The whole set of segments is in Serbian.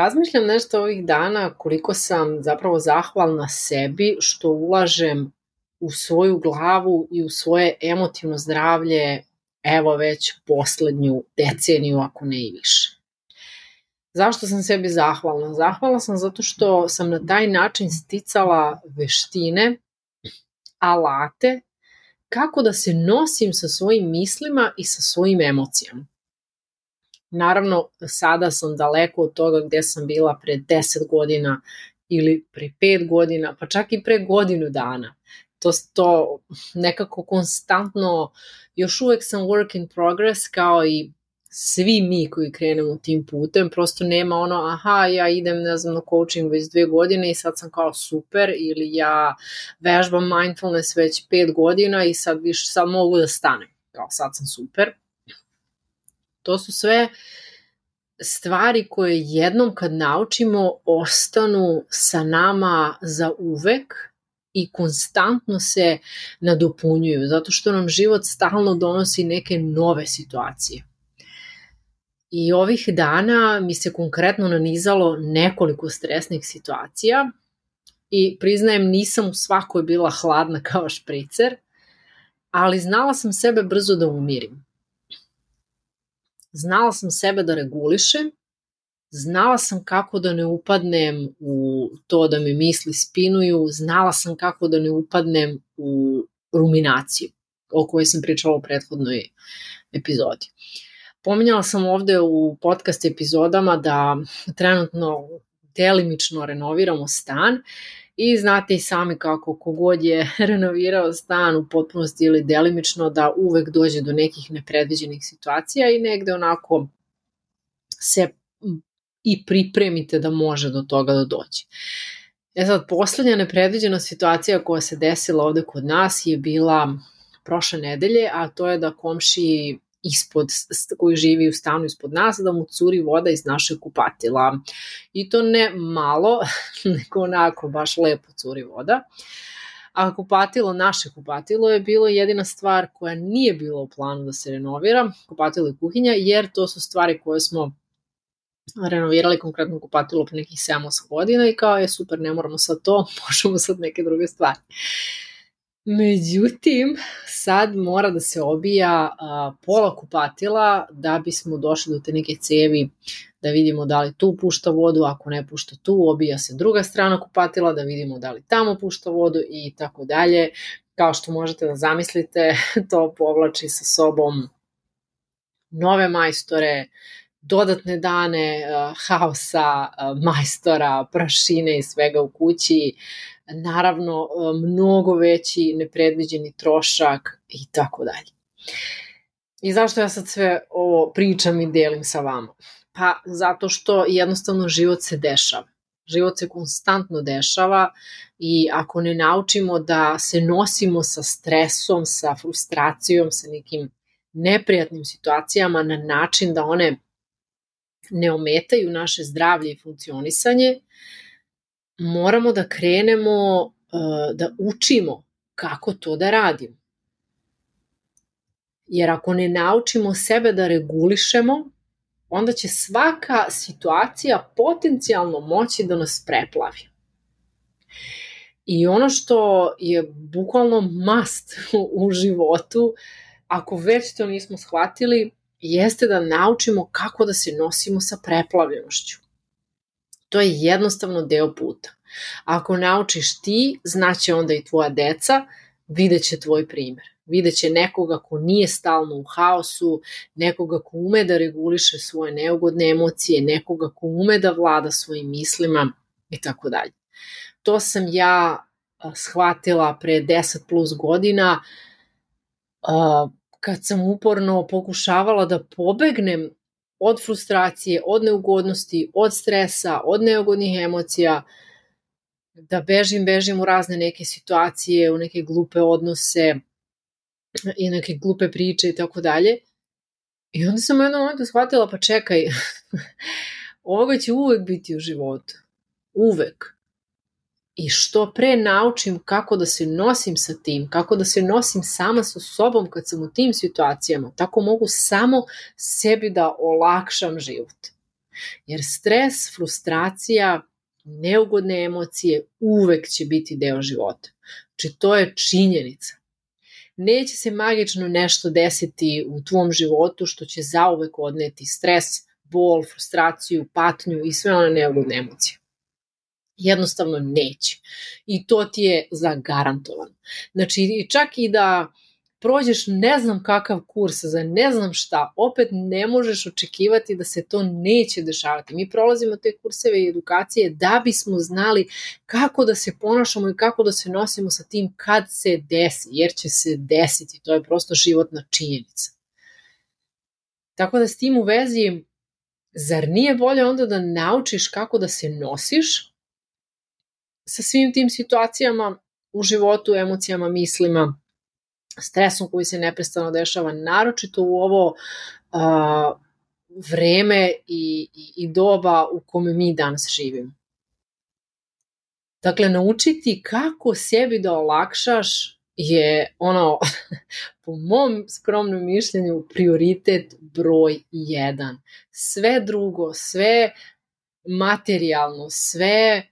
Razmišljam nešto ovih dana koliko sam zapravo zahvalna sebi što ulažem u svoju glavu i u svoje emotivno zdravlje evo već poslednju deceniju, ako ne i više. Zašto sam sebi zahvalna? Zahvalna sam zato što sam na taj način sticala veštine, alate, kako da se nosim sa svojim mislima i sa svojim emocijama. Naravno, sada sam daleko od toga gde sam bila pre 10 godina ili pre 5 godina, pa čak i pre godinu dana. To, to nekako konstantno, još uvek sam work in progress kao i svi mi koji krenemo tim putem, prosto nema ono, aha, ja idem, ne znam, na coaching već dve godine i sad sam kao super, ili ja vežbam mindfulness već pet godina i sad više, sad mogu da stanem, kao sad sam super. To su sve stvari koje jednom kad naučimo ostanu sa nama za uvek i konstantno se nadopunjuju, zato što nam život stalno donosi neke nove situacije. I ovih dana mi se konkretno nanizalo nekoliko stresnih situacija i priznajem nisam u svakoj bila hladna kao špricer, ali znala sam sebe brzo da umirim. Znala sam sebe da regulišem, znala sam kako da ne upadnem u to da me misli spinuju, znala sam kako da ne upadnem u ruminaciju o kojoj sam pričala u prethodnoj epizodi. Pominjala sam ovde u podcast epizodama da trenutno delimično renoviramo stan i znate i sami kako kogod je renovirao stan u potpunosti ili delimično da uvek dođe do nekih nepredviđenih situacija i negde onako se i pripremite da može do toga da dođe. E sad, poslednja nepredviđena situacija koja se desila ovde kod nas je bila prošle nedelje, a to je da komšiji ispod, koji živi u stanu ispod nas, da mu curi voda iz našeg kupatila. I to ne malo, nego onako baš lepo curi voda. A kupatilo, naše kupatilo je bilo jedina stvar koja nije bila u planu da se renovira, kupatilo i kuhinja, jer to su stvari koje smo renovirali konkretno kupatilo pre nekih 7-8 godina i kao je super, ne moramo sad to, možemo sad neke druge stvari. Međutim, sad mora da se obija a, pola kupatila da bismo došli do te neke cevi da vidimo da li tu pušta vodu, ako ne pušta tu, obija se druga strana kupatila da vidimo da li tamo pušta vodu i tako dalje. Kao što možete da zamislite, to povlači sa sobom nove majstore, dodatne dane uh, haosa, uh, majstora, prašine i svega u kući, naravno mnogo veći nepredviđeni trošak i tako dalje. I zašto ja sad sve ovo pričam i delim sa vama? Pa zato što jednostavno život se dešava. Život se konstantno dešava i ako ne naučimo da se nosimo sa stresom, sa frustracijom, sa nekim neprijatnim situacijama na način da one ne ometaju naše zdravlje i funkcionisanje, moramo da krenemo uh, da učimo kako to da radimo. Jer ako ne naučimo sebe da regulišemo, onda će svaka situacija potencijalno moći da nas preplavi. I ono što je bukvalno must u životu, ako već to nismo shvatili, jeste da naučimo kako da se nosimo sa preplavljenošću. To je jednostavno deo puta. Ako naučiš ti, znaće onda i tvoja deca, vidjet će tvoj primer. Vidjet će nekoga ko nije stalno u haosu, nekoga ko ume da reguliše svoje neugodne emocije, nekoga ko ume da vlada svojim mislima i tako dalje. To sam ja shvatila pre 10 plus godina kad sam uporno pokušavala da pobegnem od frustracije, od neugodnosti, od stresa, od neugodnih emocija, da bežim, bežim u razne neke situacije, u neke glupe odnose i neke glupe priče i tako dalje. I onda sam u jednom momentu shvatila, pa čekaj, ovoga će uvek biti u životu. Uvek. I što pre naučim kako da se nosim sa tim, kako da se nosim sama sa sobom kad sam u tim situacijama, tako mogu samo sebi da olakšam život. Jer stres, frustracija, neugodne emocije uvek će biti deo života. Znači to je činjenica. Neće se magično nešto desiti u tvom životu što će zauvek odneti stres, bol, frustraciju, patnju i sve one neugodne emocije. Jednostavno neće. I to ti je zagarantovano. Znači, čak i da prođeš ne znam kakav kurs za ne znam šta, opet ne možeš očekivati da se to neće dešavati. Mi prolazimo te kurseve i edukacije da bismo znali kako da se ponašamo i kako da se nosimo sa tim kad se desi, jer će se desiti. To je prosto životna činjenica. Tako da s tim u vezi, zar nije bolje onda da naučiš kako da se nosiš sa svim tim situacijama u životu, emocijama, mislima, stresom koji se neprestano dešava, naročito u ovo a, vreme i, i, i doba u kome mi danas živimo. Dakle, naučiti kako sebi da olakšaš je ono, po mom skromnom mišljenju, prioritet broj jedan. Sve drugo, sve materijalno, sve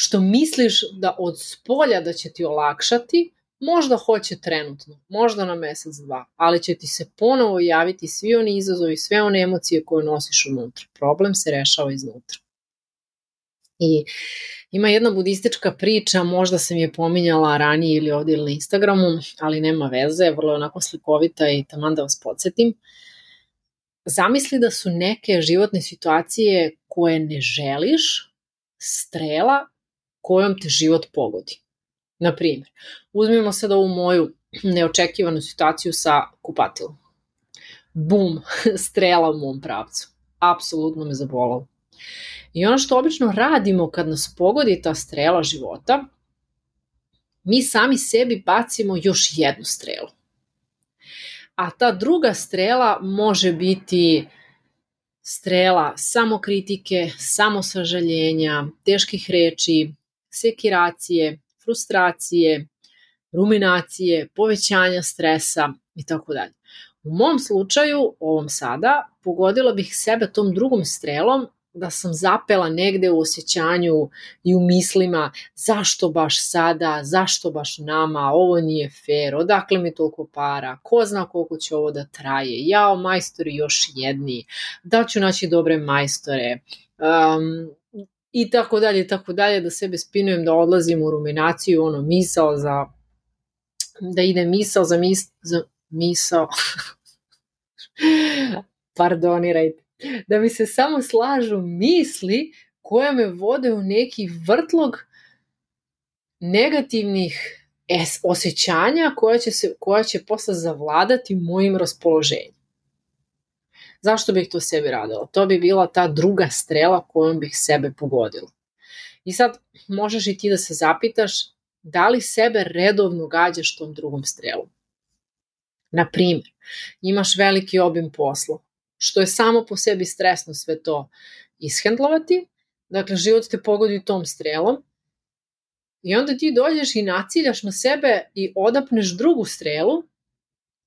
što misliš da od spolja da će ti olakšati, Možda hoće trenutno, možda na mesec, dva, ali će ti se ponovo javiti svi oni izazovi, sve one emocije koje nosiš unutra. Problem se rešava iznutra. I ima jedna budistička priča, možda sam je pominjala ranije ili ovdje ili na Instagramu, ali nema veze, vrlo je onako slikovita i taman da vas podsjetim. Zamisli da su neke životne situacije koje ne želiš strela kojom te život pogodi. Na primjer, uzmimo sad ovu moju neočekivanu situaciju sa kupatilom. Bum, strela u mom pravcu. Apsolutno me zabolalo. I ono što obično radimo kad nas pogodi ta strela života, mi sami sebi bacimo još jednu strelu. A ta druga strela može biti strela samokritike, samosažaljenja, teških reči, sekiracije, frustracije, ruminacije, povećanja stresa i tako dalje. U mom slučaju, ovom sada, pogodila bih sebe tom drugom strelom da sam zapela negde u osjećanju i u mislima zašto baš sada, zašto baš nama, ovo nije fair, odakle mi toliko para, ko zna koliko će ovo da traje, jao majstori još jedni, da ću naći dobre majstore, um, i tako dalje, tako dalje, da sebe spinujem, da odlazim u ruminaciju, ono, misao za, da ide misao za, mis, za misao, pardonirajte, da mi se samo slažu misli koje me vode u neki vrtlog negativnih es, osjećanja koja će, se, koja će posle zavladati mojim raspoloženjem. Zašto bih to sebi radila? To bi bila ta druga strela kojom bih sebe pogodila. I sad možeš i ti da se zapitaš da li sebe redovno gađaš tom drugom strelom. Na primjer, imaš veliki obim posla, što je samo po sebi stresno sve to ishendlovati, dakle život te pogodi tom strelom i onda ti dođeš i naciljaš na sebe i odapneš drugu strelu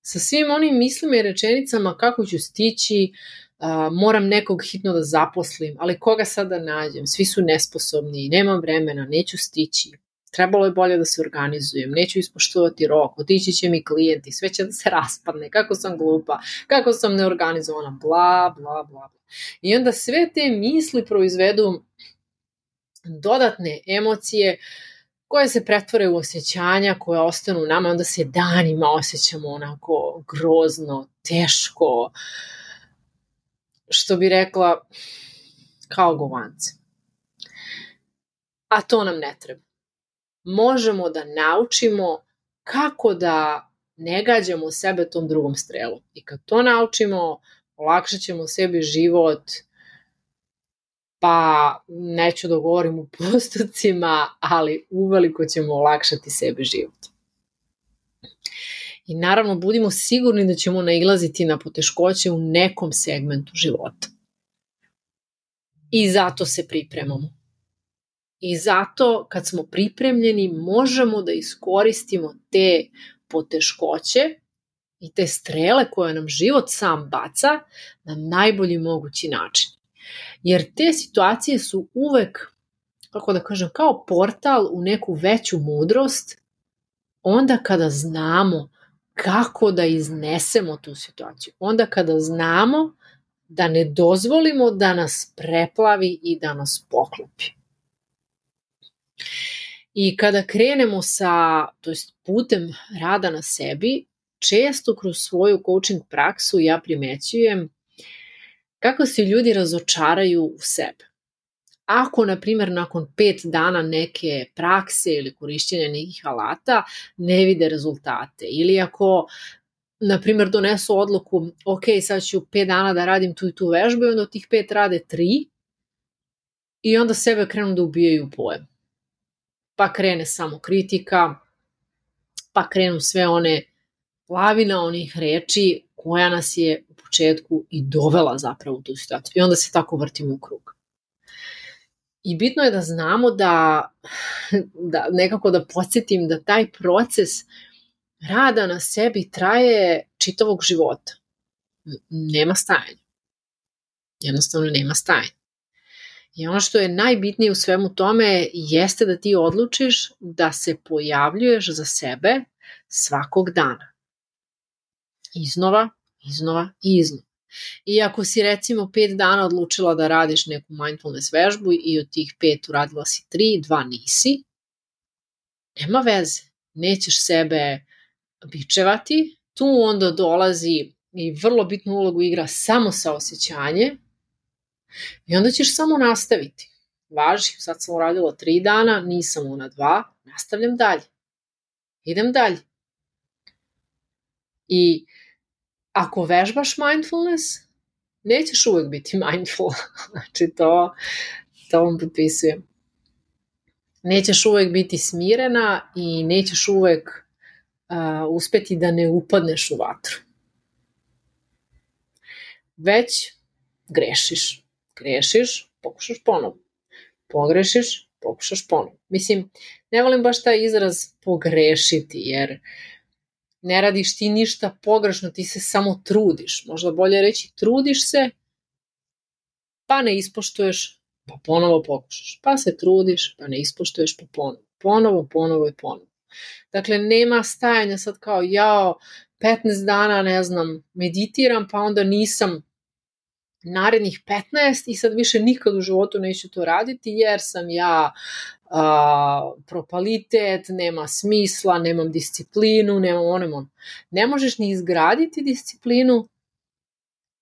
sa svim onim mislima i rečenicama kako ću stići, uh, moram nekog hitno da zaposlim, ali koga sad da nađem, svi su nesposobni, nemam vremena, neću stići, trebalo je bolje da se organizujem, neću ispoštovati rok, otići će mi klijenti, sve će da se raspadne, kako sam glupa, kako sam neorganizovana, bla, bla, bla. I onda sve te misli proizvedu dodatne emocije uh, koje se pretvore u osjećanja koje ostanu u nama, onda se danima osjećamo onako grozno, teško, što bi rekla, kao govance. A to nam ne treba. Možemo da naučimo kako da ne gađamo sebe tom drugom strelom. I kad to naučimo, olakšat ćemo sebi život, pa neću da govorim u postupcima, ali uveliko ćemo olakšati sebi život. I naravno budimo sigurni da ćemo nailaziti na poteškoće u nekom segmentu života. I zato se pripremamo. I zato kad smo pripremljeni možemo da iskoristimo te poteškoće i te strele koje nam život sam baca na najbolji mogući način. Jer te situacije su uvek, kako da kažem, kao portal u neku veću mudrost onda kada znamo kako da iznesemo tu situaciju. Onda kada znamo da ne dozvolimo da nas preplavi i da nas poklopi. I kada krenemo sa, to jest putem rada na sebi, često kroz svoju coaching praksu ja primećujem kako se ljudi razočaraju u sebe. Ako, na primjer, nakon pet dana neke prakse ili korišćenja nekih alata ne vide rezultate ili ako na primjer, donesu odluku, ok, sad ću pet dana da radim tu i tu vežbu i onda od tih pet rade tri i onda sebe krenu da ubijaju pojem. Pa krene samo kritika, pa krenu sve one lavina onih reči koja nas je u početku i dovela zapravo u tu situaciju. I onda se tako vrtimo u krug. I bitno je da znamo da, da nekako da podsjetim da taj proces rada na sebi traje čitavog života. Nema stajanja. Jednostavno nema stajanja. I ono što je najbitnije u svemu tome jeste da ti odlučiš da se pojavljuješ za sebe svakog dana. Iznova, iznova i iznova. I ako si recimo pet dana odlučila da radiš neku mindfulness vežbu i od tih pet uradila si tri, dva nisi, nema veze. Nećeš sebe bičevati, tu onda dolazi i vrlo bitnu ulogu igra samo saosećanje i onda ćeš samo nastaviti. Važi, sad sam uradila tri dana, nisam na dva, nastavljam dalje. Idem dalje. I ako vežbaš mindfulness, nećeš uvek biti mindful. znači to, to vam potpisujem. Nećeš uvek biti smirena i nećeš uvek uh, uspeti da ne upadneš u vatru. Već grešiš. Grešiš, pokušaš ponovo. Pogrešiš, pokušaš ponovo. Mislim, ne volim baš taj izraz pogrešiti, jer ne radiš ti ništa pogrešno, ti se samo trudiš. Možda bolje reći trudiš se, pa ne ispoštuješ, pa ponovo pokušaš. Pa se trudiš, pa ne ispoštuješ, pa ponovo. Ponovo, ponovo i ponovo. Dakle, nema stajanja sad kao, jao, 15 dana, ne znam, meditiram, pa onda nisam narednih 15 i sad više nikad u životu neću to raditi jer sam ja a, propalitet, nema smisla, nemam disciplinu, nemam onem on. Ne možeš ni izgraditi disciplinu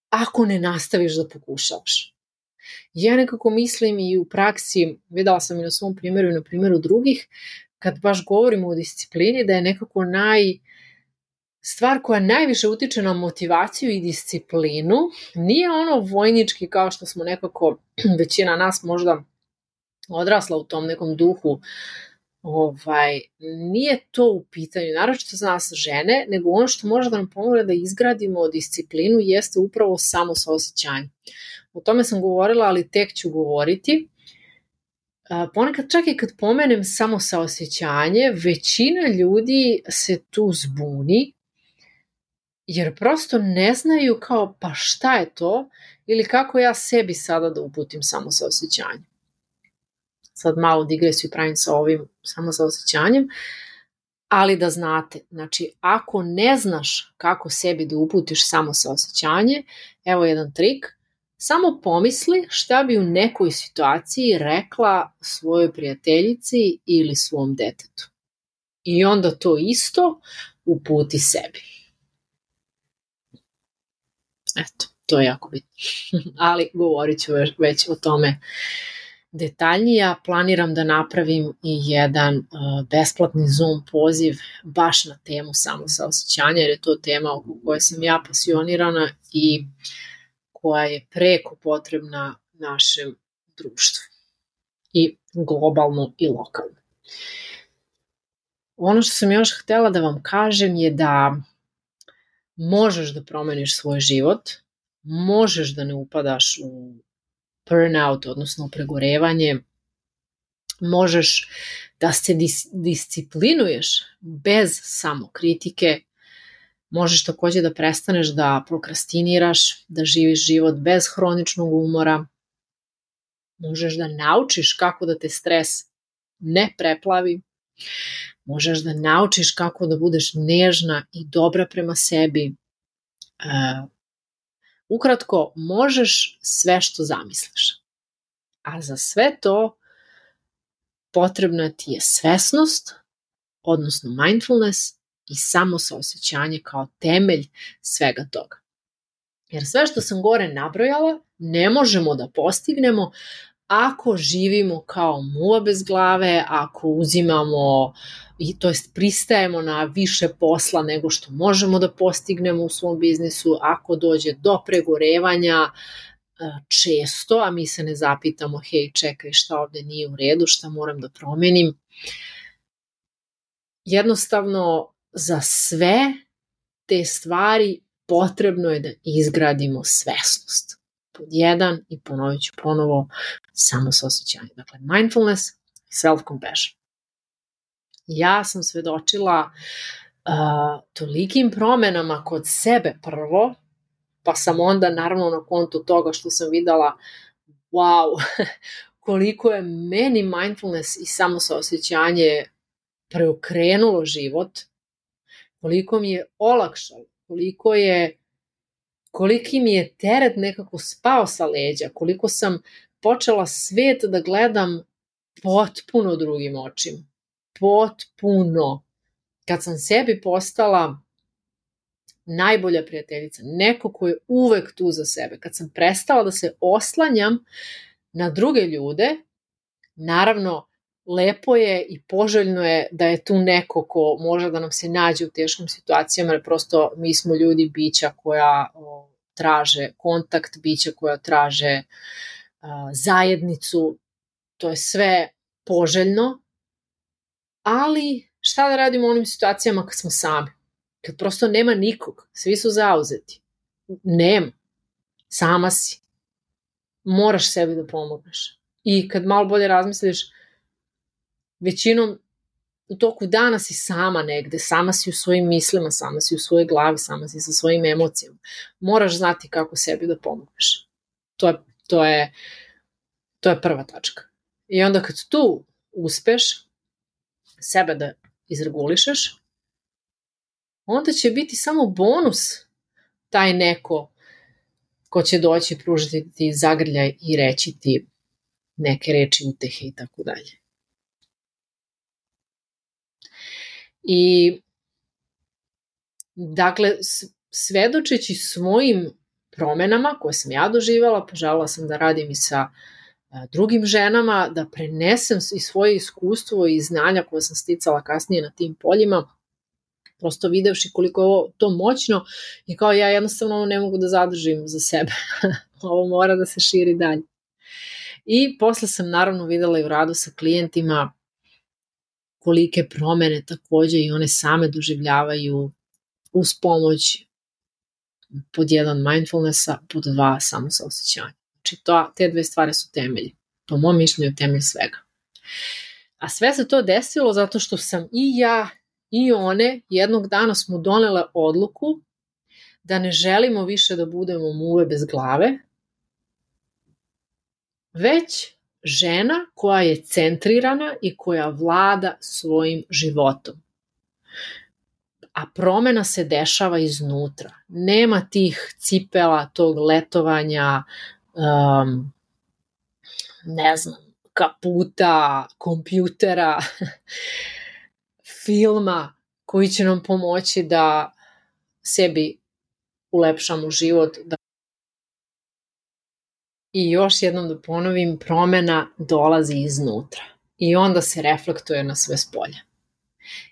ako ne nastaviš da pokušavaš. Ja nekako mislim i u praksi, videla sam i na svom primjeru i na primjeru drugih, kad baš govorimo o disciplini, da je nekako naj, stvar koja najviše utiče na motivaciju i disciplinu, nije ono vojnički kao što smo nekako, većina nas možda odrasla u tom nekom duhu, ovaj, nije to u pitanju, naročito za nas žene, nego ono što može da nam pomogne da izgradimo disciplinu jeste upravo samo saosećanje. O tome sam govorila, ali tek ću govoriti ponekad čak i kad pomenem samo saosećanje, većina ljudi se tu zbuni, jer prosto ne znaju kao pa šta je to ili kako ja sebi sada da uputim samo saosećanje. Sad malo digresiju pravim sa ovim samo saosećanjem, ali da znate, znači ako ne znaš kako sebi da uputiš samo saosećanje, evo jedan trik – Samo pomisli šta bi u nekoj situaciji rekla svojoj prijateljici ili svom detetu. I onda to isto uputi sebi. Eto, to je jako bitno. Ali govorit ću već o tome detaljnija, planiram da napravim i jedan uh, besplatni Zoom poziv baš na temu samosaosećanja, jer je to tema oko koje sam ja pasionirana i koja je preko potrebna našem društvu i globalno i lokalno. Ono što sam još htela da vam kažem je da možeš da promeniš svoj život, možeš da ne upadaš u burnout, odnosno pregorevanje, možeš da se dis disciplinuješ bez samokritike, možeš takođe da prestaneš da prokrastiniraš, da živiš život bez hroničnog umora, možeš da naučiš kako da te stres ne preplavi, možeš da naučiš kako da budeš nežna i dobra prema sebi, uh, Ukratko, možeš sve što zamisliš. A za sve to potrebna ti je svesnost, odnosno mindfulness i samosaosećanje kao temelj svega toga. Jer sve što sam gore nabrojala ne možemo da postignemo ako živimo kao muva bez glave, ako uzimamo i to jest pristajemo na više posla nego što možemo da postignemo u svom biznisu, ako dođe do pregorevanja e, često, a mi se ne zapitamo, hej, čekaj, šta ovde nije u redu, šta moram da promenim. Jednostavno, za sve te stvari potrebno je da izgradimo svesnost pod jedan i ponovit ću ponovo samo sa osjećanjem. Dakle, mindfulness i self-compassion. Ja sam svedočila uh, tolikim promenama kod sebe prvo, pa sam onda naravno na kontu toga što sam videla wow, koliko je meni mindfulness i samosaosjećanje preokrenulo život, koliko mi je olakšalo, koliko je koliki mi je teret nekako spao sa leđa, koliko sam počela svet da gledam potpuno drugim očima. Potpuno. Kad sam sebi postala najbolja prijateljica, neko ko je uvek tu za sebe, kad sam prestala da se oslanjam na druge ljude, naravno, lepo je i poželjno je da je tu neko ko može da nam se nađe u teškim situacijama, jer prosto mi smo ljudi bića koja o, traže kontakt, bića koja traže zajednicu, to je sve poželjno, ali šta da radimo u onim situacijama kad smo sami? Kad prosto nema nikog, svi su zauzeti. Nema. Sama si. Moraš sebi da pomogneš. I kad malo bolje razmisliš, većinom u toku dana si sama negde, sama si u svojim mislima, sama si u svojoj glavi, sama si sa svojim emocijama. Moraš znati kako sebi da pomogneš. To je, to je, to je prva tačka. I onda kad tu uspeš sebe da izregulišeš, onda će biti samo bonus taj neko ko će doći pružiti ti zagrljaj i reći ti neke reči utehe i tako dalje. I dakle, svedočeći svojim promenama koje sam ja doživala, poželjala sam da radim i sa drugim ženama, da prenesem i svoje iskustvo i znanja koje sam sticala kasnije na tim poljima, prosto videvši koliko je ovo to moćno i kao ja jednostavno ovo ne mogu da zadržim za sebe. ovo mora da se širi dalje. I posle sam naravno videla i u radu sa klijentima kolike promene takođe i one same doživljavaju uz pomoć pod jedan mindfulnessa, pod dva samosaosjećanja. Znači to, te dve stvari su temelji. Po mom mišljenju temelj svega. A sve se to desilo zato što sam i ja i one jednog dana smo donele odluku da ne želimo više da budemo muve bez glave, već žena koja je centrirana i koja vlada svojim životom. A promena se dešava iznutra. Nema tih cipela, tog letovanja, um, ne znam, kaputa, kompjutera, filma koji će nam pomoći da sebi ulepšamo život, da I još jednom da ponovim, promena dolazi iznutra i onda se reflektuje na sve spolje.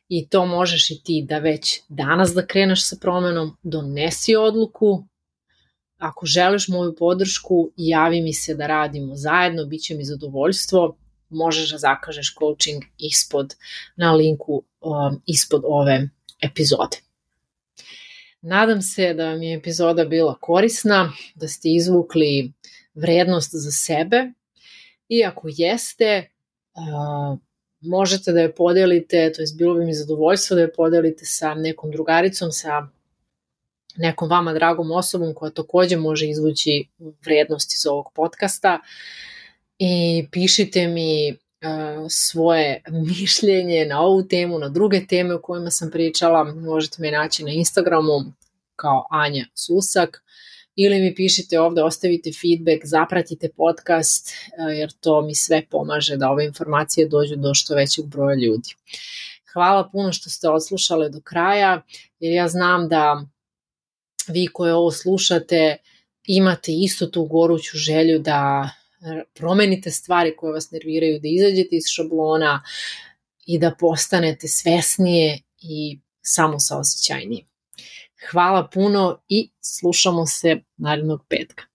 I to možeš i ti da već danas da kreneš sa promenom, donesi odluku, ako želiš moju podršku, javi mi se da radimo zajedno, bit će mi zadovoljstvo, možeš da zakažeš coaching ispod, na linku um, ispod ove epizode. Nadam se da vam je epizoda bila korisna, da ste izvukli vrednost za sebe. I ako jeste, uh, možete da je podelite, to je bilo bi mi zadovoljstvo da je podelite sa nekom drugaricom, sa nekom vama dragom osobom koja takođe može izvući vrednost iz ovog podcasta. I pišite mi uh, svoje mišljenje na ovu temu, na druge teme o kojima sam pričala. Možete me naći na Instagramu kao Anja Susak ili mi pišite ovde, ostavite feedback, zapratite podcast, jer to mi sve pomaže da ove informacije dođu do što većeg broja ljudi. Hvala puno što ste odslušale do kraja, jer ja znam da vi koje ovo slušate imate isto tu goruću želju da promenite stvari koje vas nerviraju, da izađete iz šablona i da postanete svesnije i samosaosećajnije. Hvala puno i slušamo se narednog petka.